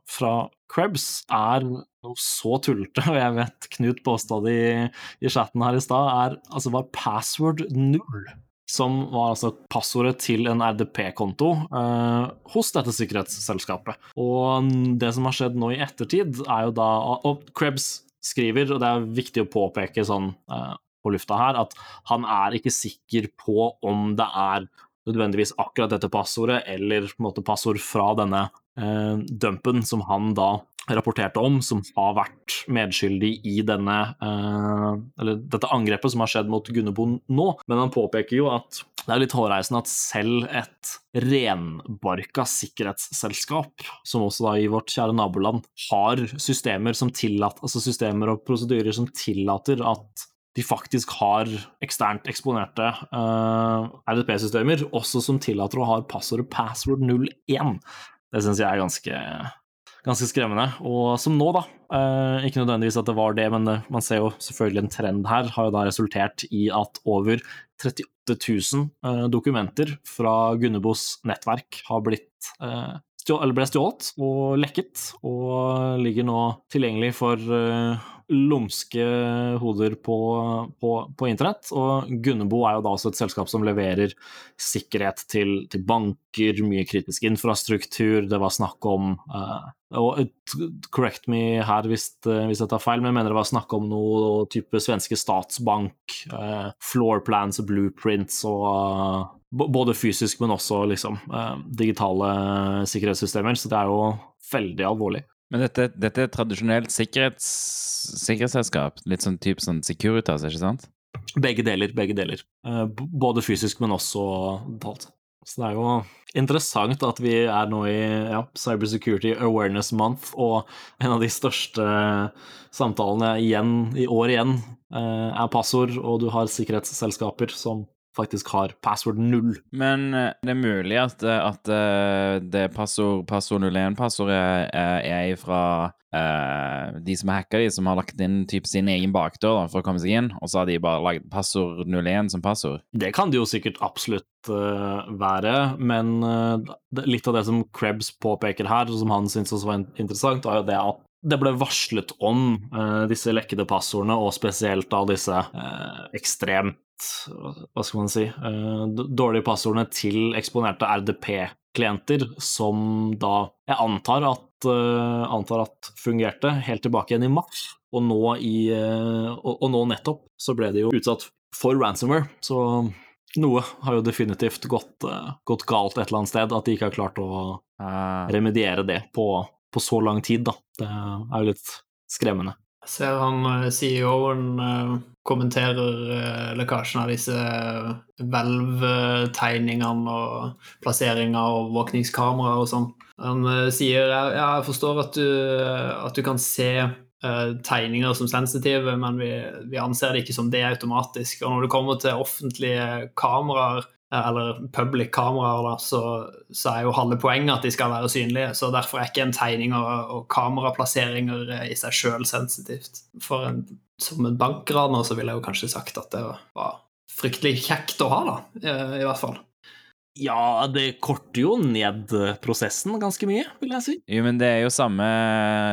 fra Krebs, er noe så tullete, og jeg vet Knut påstod i, i chatten her i stad, er altså var password null som var altså passordet til en RDP-konto eh, hos dette sikkerhetsselskapet. Og det som har skjedd nå i ettertid, er jo da Og Krebs skriver, og det er viktig å påpeke sånn eh, på lufta her, at han er ikke sikker på om det er nødvendigvis akkurat dette passordet, eller på en måte passord fra denne eh, dumpen som han da rapporterte om, som har vært medskyldig i denne, eh, eller dette angrepet som har skjedd mot Gunnebo nå. Men han påpeker jo at det er litt hårreisende at selv et renbarka sikkerhetsselskap, som også da i vårt kjære naboland, har systemer som tillater, altså systemer og prosedyrer som tillater at de faktisk har eksternt eksponerte uh, RDP-systemer, også som tillater å ha passordet password 01. Det syns jeg er ganske ganske skremmende. Og som nå, da. Eh, ikke nødvendigvis at det var det, men eh, man ser jo selvfølgelig en trend her. Har jo da resultert i at over 38 000 eh, dokumenter fra Gunnebos nettverk har blitt eh, eller ble stjålet og lekket, og ligger nå tilgjengelig for uh, lumske hoder på, på, på, internett. Og Gunnebo er jo da også et selskap som leverer sikkerhet til, til banker, mye kritisk infrastruktur. Det var snakk om uh, og Correct me her hvis, uh, hvis, jeg tar feil, men jeg mener det var snakk om noe type svenske statsbank, uh, floor plans, blueprints og både fysisk, men også liksom digitale sikkerhetssystemer. Så det er jo veldig alvorlig. Men dette, dette er tradisjonelt sikkerhets, sikkerhetsselskap? Litt sånn type sånn Securitas, ikke sant? Begge deler, begge deler. Uh, både fysisk, men også talt. Så det er jo interessant at vi er nå i ja, Cybersecurity Awareness Month, og en av de største samtalene igjen, i år igjen, uh, er passord, og du har sikkerhetsselskaper som faktisk har password null. Men uh, det er mulig at, eh, at uh, det passord, passord 01-passordet er, er fra uh, de som har hacka de, som har lagt inn typ sin egen bakdør da, for å komme seg inn, og så har de bare lagd passord 01 som passord. Det kan det jo sikkert absolutt være, men litt av det som Krebs påpeker her, som han syntes også var interessant, var jo det at det ble varslet om uh, disse lekkede passordene, og spesielt av disse uh, ekstremt hva skal man si, uh, dårlige passordene til eksponerte RDP-klienter, som da jeg antar at, antar at, fungerte helt tilbake igjen i mars. Og nå, i, og, og nå nettopp så ble de jo utsatt for ransomware, så noe har jo definitivt gått, gått, galt et eller annet sted, at de ikke har klart å ah. remediere det på, på så lang tid, da. Det er jo litt skremmende. Jeg ser han CEO-en kommenterer uh, lekkasjen av disse hvelvtegningene og plassering av overvåkningskameraer og sånn. Han sier ja, jeg forstår at du, at du kan se tegninger som sensitive, men vi, vi, anser det ikke som det automatisk. Og når det kommer til offentlige kameraer, eller public kameraer, så, så, er jo halve poenget at de skal være synlige. Så derfor er ikke en tegning og, og kameraplasseringer i seg sjøl sensitivt. For en som en bankraner så ville jeg jo kanskje sagt at det var fryktelig kjekt å ha, da, eh, i hvert fall. Ja, det korter jo ned prosessen ganske mye, vil jeg si. Jo, men det er jo samme,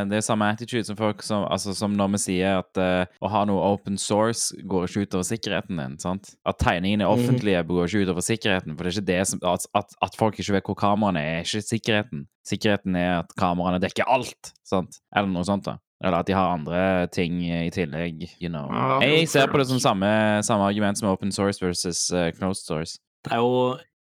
det er samme attitude som folk som, altså, som når vi sier at uh, å ha noe open source går ikke utover sikkerheten din. sant? At tegningene er mhm. offentlige, går ikke utover sikkerheten. For det er ikke det som, at, at, at folk ikke vet hvor kameraene er, er ikke sikkerheten. Sikkerheten er at kameraene dekker alt, sant? Eller noe sånt. da. Eller at de har andre ting i tillegg. you know. Jeg ser på det som samme, samme, argument som open source versus uh, closed source. Det er jo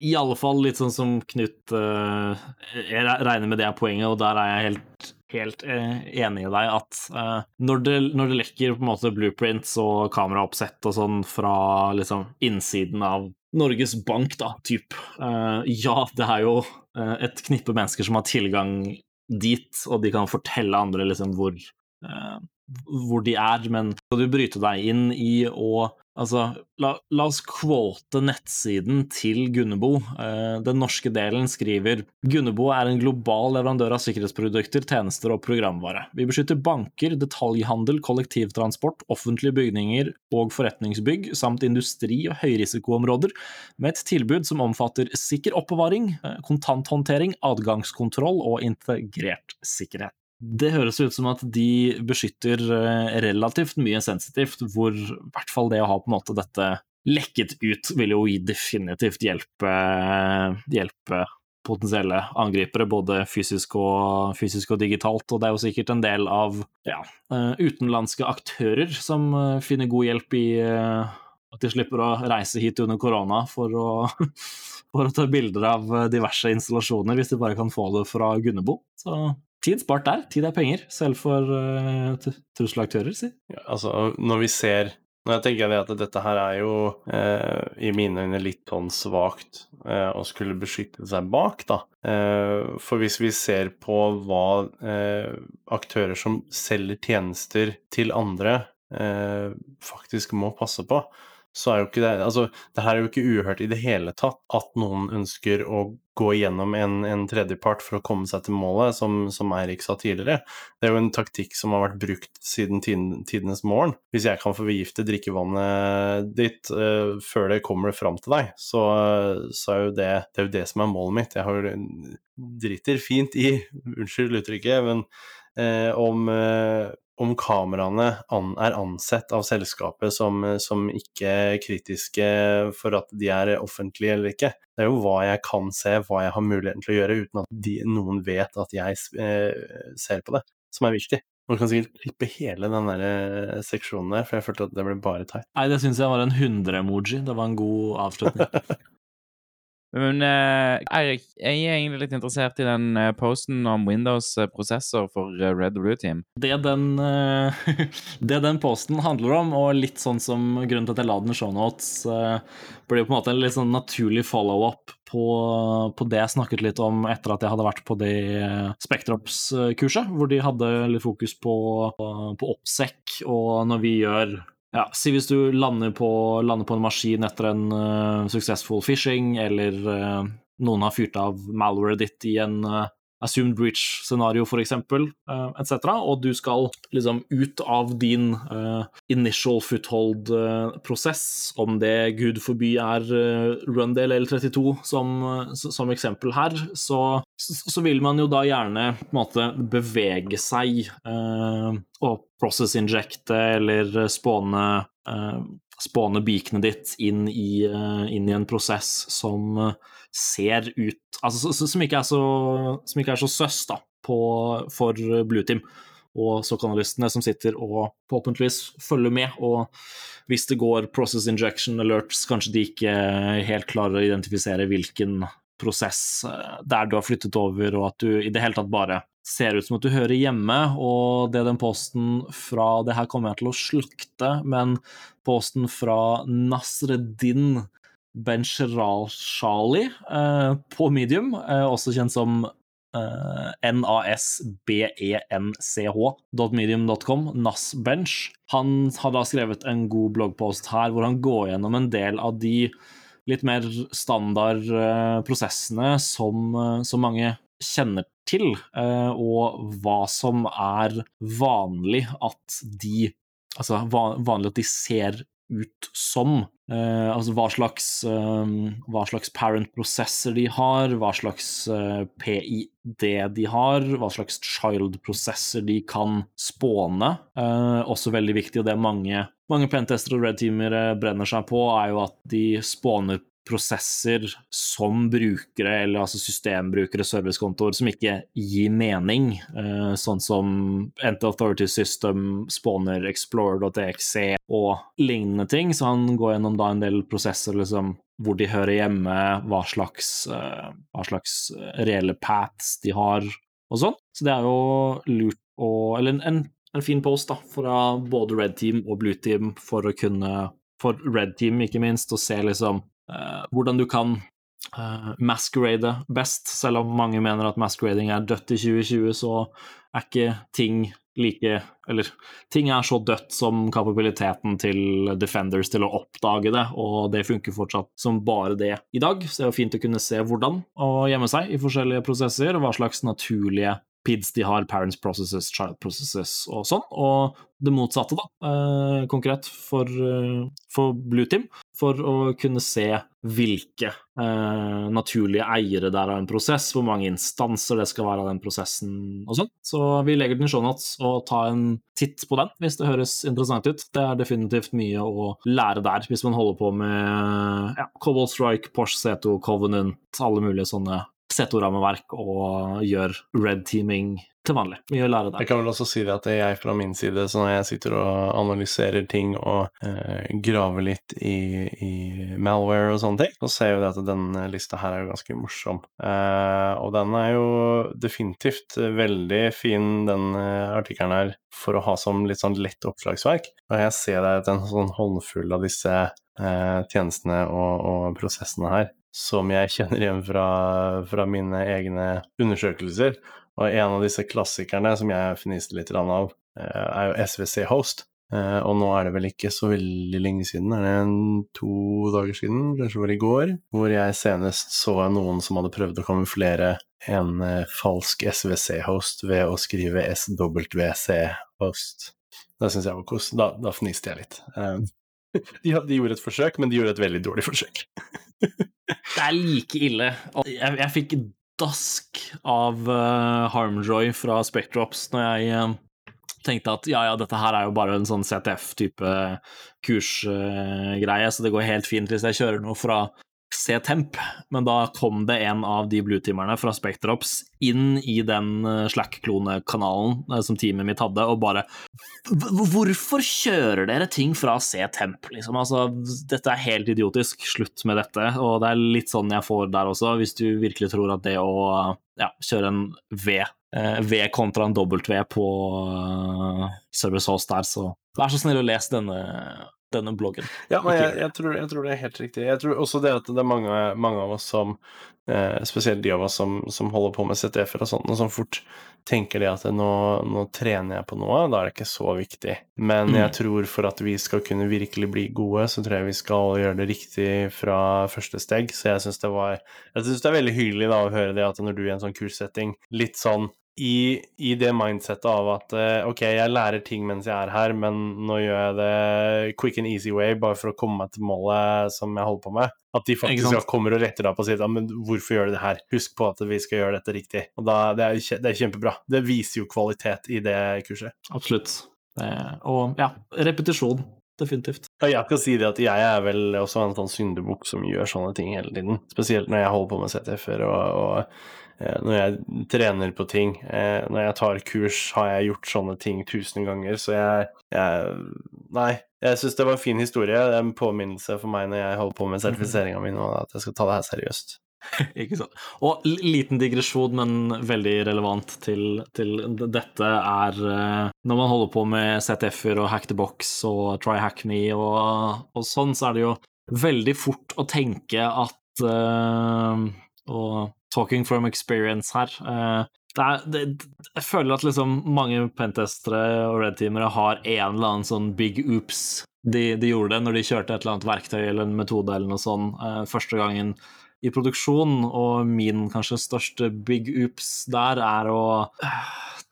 i alle fall litt sånn som Knut uh, Jeg regner med det er poenget, og der er jeg helt, helt uh, enig i deg at uh, når, det, når, det, lekker på en måte blueprints og kameraoppsett og sånn fra liksom innsiden av Norges Bank, da, typ Ja, det er jo et knippe mennesker som har tilgang dit, og de kan fortelle andre liksom hvor, hvor de er, men skal du bryte deg inn i å Altså, la, la, oss quote nettsiden til Gunnebo. Eh, den norske delen skriver Gunnebo er en global leverandør av sikkerhetsprodukter, tjenester og programvare. Vi beskytter banker, detaljhandel, kollektivtransport, offentlige bygninger og forretningsbygg, samt industri- og høyrisikoområder, med et tilbud som omfatter sikker oppbevaring, eh, kontanthåndtering, adgangskontroll og integrert sikkerhet. Det høres ut som at de beskytter eh, relativt mye sensitivt, hvor i hvert fall det å ha på en måte dette lekket ut vil jo definitivt hjelpe, hjelpe potensielle angripere, både fysisk og, fysisk og, digitalt. Og det er jo sikkert en del av ja, eh, utenlandske aktører som eh, finner god hjelp i at de slipper å reise hit under korona for å, *laughs* for å ta bilder av diverse installasjoner, hvis de bare kan få det fra Gunnebo. Så tid spart der. Tid er penger, selv for uh, trusselaktører, si. Ja, altså, når vi ser Nå tenker jeg at dette her er jo eh, i mine øyne litt sånn svakt eh, å skulle beskytte seg bak, da. Eh, for hvis vi ser på hva eh, aktører som selger tjenester til andre, eh, faktisk må passe på, så er jo ikke det Altså, det her er jo ikke uhørt i det hele tatt at noen ønsker å gå gjennom en, en tredjepart for å komme seg til målet, som, som, Eirik sa tidligere. Det er jo en taktikk som har vært brukt siden tidenes morgen. Hvis jeg kan få forgifte drikkevannet ditt uh, før det kommer fram til deg, så, så, er jo det, det er jo det som er målet mitt. Jeg har driter fint i, unnskyld uttrykket, men uh, om uh, om kameraene an, er ansett av selskapet som, som, ikke kritiske for at de er offentlige eller ikke. Det er jo hva jeg kan se, hva jeg har muligheten til å gjøre uten at de, noen vet at jeg eh, ser på det, som er viktig. Man kan sikkert klippe hele den der eh, seksjonen der, for jeg følte at det ble bare teit. Nei, det syns jeg var en 100-emoji. Det var en god avslutning. *laughs* Men uh, Eirik, jeg er egentlig litt interessert i den uh, posten om Windows-prosessor for uh, Red Blue Team. Det den, *laughs* det den posten handler om, og litt sånn som grunnen til at jeg la den i shownotes, blir på en måte en litt sånn naturlig follow-up på, på, det jeg snakket litt om etter at jeg hadde vært på det Spektrops-kurset, hvor de hadde litt fokus på, på oppsekk, og når vi gjør ja, Si hvis du lander på, lander på en maskin etter en uh, suksessfull phishing, eller uh, noen har fyrt av malwaret ditt i en uh, assumed breach-scenario, f.eks., uh, etc., og du skal liksom ut av din uh, initial foothold-prosess, om det gud forby er uh, Rundale eller 32 som, som, eksempel her, så, så, vil man jo da gjerne på en måte bevege seg uh, og process-injecte eller spåne spåne bikene ditt inn i, inn i, en prosess som ser ut Altså som ikke er så, som ikke er så søss da, på, for Blue Team og såkanalistene som sitter og forhåpentligvis følger med. Og hvis det går process injection alerts, kanskje de ikke helt klarer å identifisere hvilken prosess eh, der du har flyttet over, og at du i det hele tatt bare ser ut som at du hører hjemme. Og det den posten fra Det her kommer jeg til å slukte, men posten fra Nasreddin Bencherashali eh, på medium, eh, også kjent som eh, nasbench.medium.com, Nasbench. Han har da skrevet en god bloggpost her hvor han går gjennom en del av de litt mer standard eh, prosessene som, eh, som mange kjenner til, eh, og hva som er vanlig at de Altså vanlig at de ser ut som. Uh, altså hva slags, uh, hva slags parent-prosesser de har, hva slags eh, PID de har, hva slags child-prosesser de kan spåne. også veldig viktig, og det mange, mange pentester og red-teamere brenner seg på, er jo at de spåner prosesser som brukere, eller altså systembrukere, servicekontor, som ikke gir mening. Eh, sånn som Enter Authority System, spawner Explorer.exe og lignende ting. Så han går gjennom da en del prosesser liksom, hvor de hører hjemme, hva slags, eh, hva slags reelle paths de har, og sånn. Så det er jo lurt å Eller en, en fin post da, fra både Red Team og Blue Team for å kunne for Red Team, ikke minst, å se liksom hvordan du kan uh, masquerade best. Selv om mange mener at masquerading er dødt i 2020, så er ikke ting like Eller ting er så dødt som kapabiliteten til Defenders til å oppdage det, og det funker fortsatt som bare det i dag. Så det er jo fint å kunne se hvordan å gjemme seg i forskjellige prosesser, og hva slags naturlige PIDs de har, parents processes, child processes og sånn. Og det motsatte, da, eh, konkret for, eh, for Blue Team, for å kunne se hvilke eh, naturlige eiere det er av en prosess, hvor mange instanser det skal være av den prosessen og sånn. Så vi legger den i shownotes og ta en titt på den hvis det høres interessant ut. Det er definitivt mye å lære der hvis man holder på med ja, Cobalt Strike, Porsche C2, Covenant, alle mulige sånne Z2-rammeverk og gjør red teaming til vanlig. Mye å lære der. Jeg kan vel også si det at jeg fra min side, så når jeg sitter og analyserer ting og eh, graver litt i, i, malware og sånne ting, så ser jo det at denne lista her er jo ganske morsom. Eh, og den er jo definitivt veldig fin, den eh, artikkelen her, for å ha som litt sånn lett oppslagsverk. Og jeg ser det at en sånn håndfull av disse eh, tjenestene og, og prosessene her som jeg kjenner igjen fra, fra, mine egne undersøkelser. Og en av disse klassikerne som jeg fniste litt av, eh, er jo SVC Host. Eh, og nå er det vel ikke så veldig lenge siden, er det en to dager siden, kanskje var det i går, hvor jeg senest så noen som hadde prøvd å kamuflere en eh, falsk SVC-host ved å skrive SWC-host. Det syns jeg var kos. Da, da fniste jeg litt. *laughs* De, de, gjorde et forsøk, men de gjorde et veldig dårlig forsøk. *laughs* det er like ille. Jeg, jeg fikk dask av uh, Harmjoy fra Spectrops når jeg uh, tenkte at ja, ja, dette her er jo bare en sånn CTF-type kursgreie, uh, så det går helt fint hvis jeg kjører noe fra C-Temp, men da kom det en av de bluetimerne fra Spectrops inn i den eh, Slack-klonekanalen eh, som teamet mitt hadde, og bare Hvorfor kjører dere ting fra C-Temp, liksom? Altså, dette er helt idiotisk. Slutt med dette. Og det er litt sånn jeg får der også, hvis du virkelig tror at det å ja, kjøre en V eh, V kontra en W på Service Host der, så vær så snill å lese denne denne bloggen. Ja, men jeg, jeg, tror, jeg, tror, det er helt riktig. Jeg tror også det at det er mange, mange av oss som eh, Spesielt de av oss som, som holder på med CTF-er og sånt, og som fort tenker det at nå, nå, trener jeg på noe, da er det ikke så viktig. Men jeg mm. tror for at vi skal kunne virkelig bli gode, så tror jeg vi skal gjøre det riktig fra første steg. Så jeg syns det var Jeg syns det er veldig hyggelig da å høre det at når du i en sånn kurssetting litt sånn i, i, det mindsettet av at eh, ok, jeg lærer ting mens jeg er her, men nå gjør jeg det quick and easy way bare for å komme meg til målet som jeg holder på med. At de faktisk kommer og retter deg på og sier men hvorfor gjør du det her? Husk på at vi skal gjøre dette riktig. Og da, det, er, det er kjempebra. Det viser jo kvalitet i det kurset. Absolutt. Og ja, repetisjon. Definitivt. Jeg skal si det at jeg er vel også en sånn syndebukk som gjør sånne ting hele tiden. Spesielt når jeg holder på med CTF-er og, og når jeg trener på ting. Eh, når jeg tar kurs, har jeg gjort sånne ting tusen ganger, så jeg, jeg Nei. Jeg syns det var en fin historie. Det er en påminnelse for meg når jeg holder på med sertifiseringa mi nå, at jeg skal ta det her seriøst. *laughs* Ikke sant. Og liten digresjon, men veldig relevant til, til dette, er eh, Når man holder på med CTF-er og Hack the Box og Try Hack Me og, og sånn, så er det jo veldig fort å tenke at uh, Og talking from experience her. Eh, er, det, jeg føler at liksom mange pentestere og red-teamere har en eller annen sånn big oops de, de, gjorde det når de kjørte et eller annet verktøy eller en metode eller noe sånt uh, første gangen i produksjon, og min kanskje største big oops der er å uh,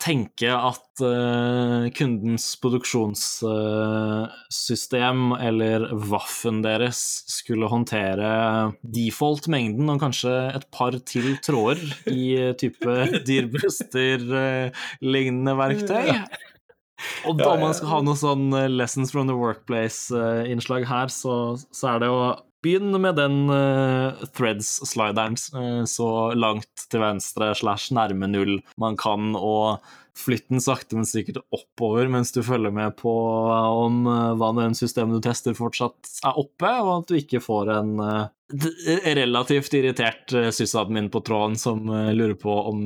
tenke at uh, kundens produksjonssystem uh, eller vaffen deres skulle håndtere default-mengden og kanskje et par til tråder i type Dearbuster-lignende uh, verktøy. Og da man skal ha noe sånn eh, Lessons from the Workplace-innslag her, så, så er det å begynne med den uh, threads-slideren uh, så langt til venstre slash nærme null man kan, og flytt den sakte, men sikkert oppover mens du følger med på om uh, hva det systemet du tester, fortsatt er oppe, og at du ikke får en relativt irritert sysadmin på tråden som lurer på om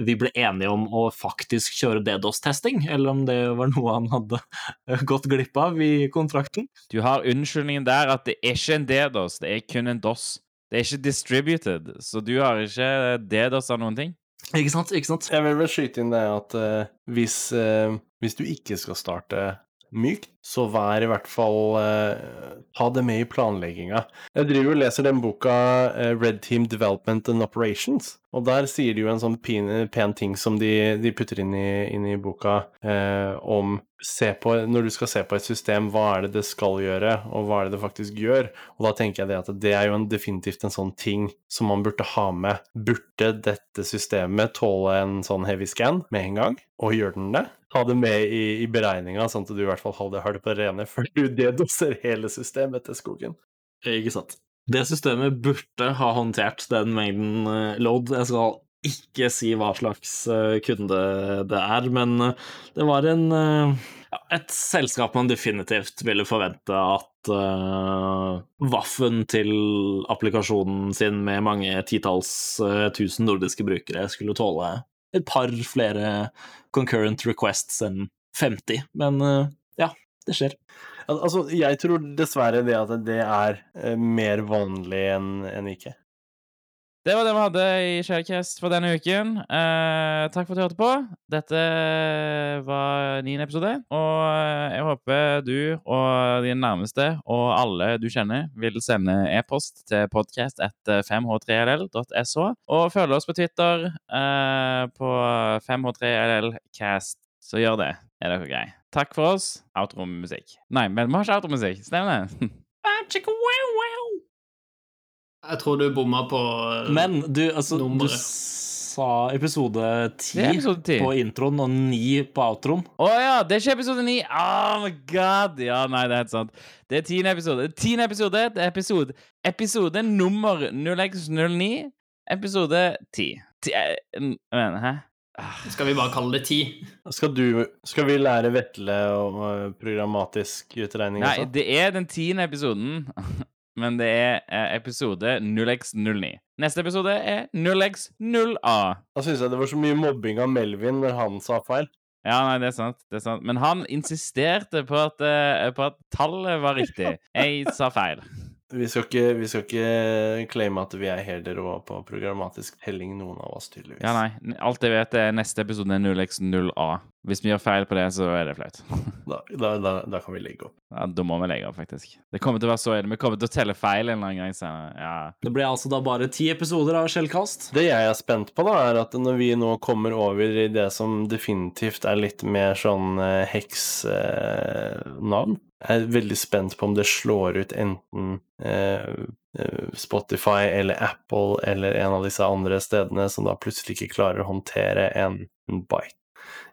vi ble enige om å faktisk kjøre DDoS-testing, eller om det var noe han hadde gått glipp av i kontrakten. Du har unnskyldningen der at det er ikke en DDoS, det er kun en DOS. Det er ikke distributed, så du har ikke DDoS av noen ting. Ikke sant? Ikke sant? Jeg vil vel skyte inn det at uh, hvis, uh, hvis du ikke skal starte mykt, så vær i hvert fall eh, Ta det med i planlegginga. Jeg driver og leser den boka eh, Red Team Development and Operations, og der sier de jo en sånn pen, pen ting som de, de putter inn i, inn i boka eh, om på, Når du skal se på et system, hva er det det skal gjøre, og hva er det det faktisk gjør? Og da tenker jeg det at det er jo en, definitivt en sånn ting som man burde ha med. Burde dette systemet tåle en sånn heavy scan med en gang? Og gjør den det? Ta det med i, i beregninga, sånn at du i hvert fall har det, på det rene, før du dedoser hele systemet til skogen. Ikke sant. Det systemet burde ha håndtert den mengden eh, load. Jeg skal ikke si hva slags eh, kunde det er, men eh, det var en ja, et selskap man definitivt ville forvente at uh, Vaffen til applikasjonen sin med mange titalls uh, tusen nordiske brukere skulle tåle et par flere concurrent requests enn 50. Men uh, ja, det skjer. Al altså, jeg tror dessverre det at det er eh, mer vanlig enn ikke. Det var det vi hadde i Sharecast for denne uken. Eh, takk for at du hørte på. Dette var niende episode, og jeg håper du og dine nærmeste og alle du kjenner, vil sende e-post til podcast etter 5h3ll.so, og følge oss på Twitter eh, på 5h3llcast. Så gjør det, er dere greie. Takk for oss. Outro-musikk. Nei, men vi har ikke outro-musikk. Stemmer det? *laughs* Jeg tror du bomma på nummeret. Men du, altså, du sa episode Det er 10 episode 10. på introen og 9 på outroen. Å ja, det er ikke episode 9. Oh my god. Ja, nei, det er helt sant. Det er tiende episode. Tiende episode, det er episode Episode nummer 0x09. Episode 10. Ti, jeg mener, hæ? Ah, Skal vi bare kalle det ti? Skal, du, skal vi lære Vetle om eh, programmatisk utregning Nei, også? det er den tiende episoden, men det er eh, episode 0x09. Neste episode er 0x0a. Da syns jeg det var så mye mobbing av Melvin når han sa feil. Ja, nei, det er sant. det er sant. Men han insisterte på at, eh, på at tallet var riktig. *laughs* Jeg sa feil. Vi skal ikke, vi skal ikke claime at vi er helt rå på programmatisk telling, noen av oss, tydeligvis. Ja, nei. Alt jeg vet, er neste episode er 0x0a. Hvis vi gjør feil på det, så er det flaut. *laughs* Da, da, da, da kan vi legge opp. Ja, da må vi legge opp, faktisk. Det kommer til å være så Vi kommer til å telle feil en eller annen gang senere. Ja. Det ble altså da bare ti episoder av Skjellkast. Det jeg er spent på, da, er at når vi nå kommer over i det som definitivt er litt mer sånn heks-navn jeg er veldig spent på om det slår ut enten eh, eh, Spotify eller Apple eller en av disse andre stedene som da plutselig ikke klarer å håndtere en, en bite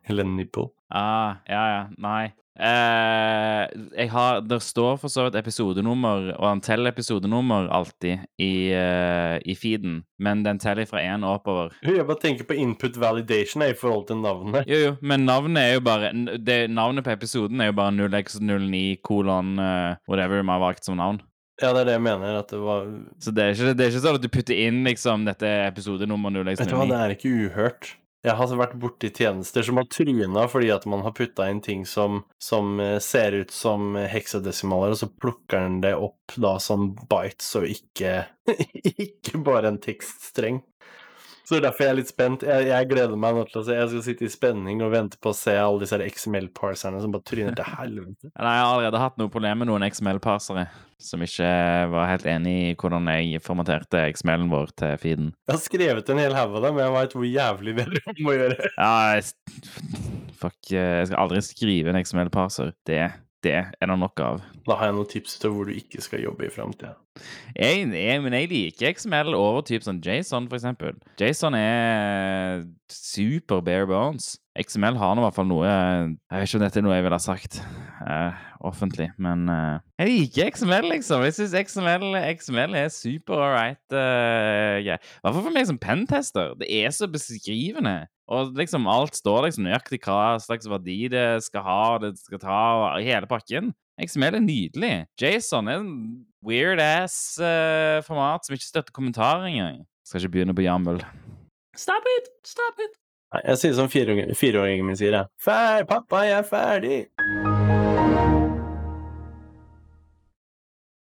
eller en nipple. Ah, ja, ja. Nei. Eh, jeg har Det står for så vidt episodenummer, og han teller episodenummer alltid i, eh, i feeden, men den teller fra én oppover. Jeg bare tenker på input validation jeg, i forhold til navnet. Jo, jo, men navnet er jo bare det, Navnet på episoden er jo bare 0x09 kolon uh, whatever vi har valgt som navn. Ja, det er det jeg mener. At det var Så det er ikke, det er ikke sånn at du putter inn liksom dette episodenummer Vet du hva, 0x09. det er ikke uhørt. Jeg har vært borti tjenester som har tryna fordi at man har putta inn ting som, som eh, ser ut som heksadesimaler, og så plukker den det opp da som bites og ikke, *laughs* ikke bare en tekststreng. Så det er derfor jeg er litt spent. Jeg, jeg gleder meg nå til å se. Jeg skal sitte i spenning og vente på å se alle disse XML-parserne som bare tryner til helvete. Jeg har allerede hatt noe problem med noen XML-parsere som ikke var helt enig i hvordan jeg formaterte XML-en vår til feeden. Jeg har skrevet en hel haug av dem, men jeg veit hvor jævlig det er om å gjøre. Ja, jeg, fuck, eh, jeg skal aldri skrive en XML-parser. Det, det er det nok av. Da har jeg noen tips til hvor du ikke skal jobbe i framtida. Jeg, jeg, men jeg liker XML over typ sånn JSON, for eksempel. JSON er super bare bones. XML har nå i hvert fall noe Jeg vet ikke om dette er noe jeg ville ha sagt uh, offentlig, men uh, Jeg liker XML, liksom. Jeg syns XML, XML er super all right. Uh, yeah. I for meg som pentester. Det er så beskrivende. Og liksom alt står liksom nøyaktig hva slags verdi det skal ha, det skal ta, hele pakken. XML er nydelig. JSON er weird ass eh, format som ikke støtter kommentarer engang. Skal ikke begynne på jammel. Stop it! Stop it! Jeg sier som fireåringen min sier, jeg. Fer, pappa, jeg er ferdig!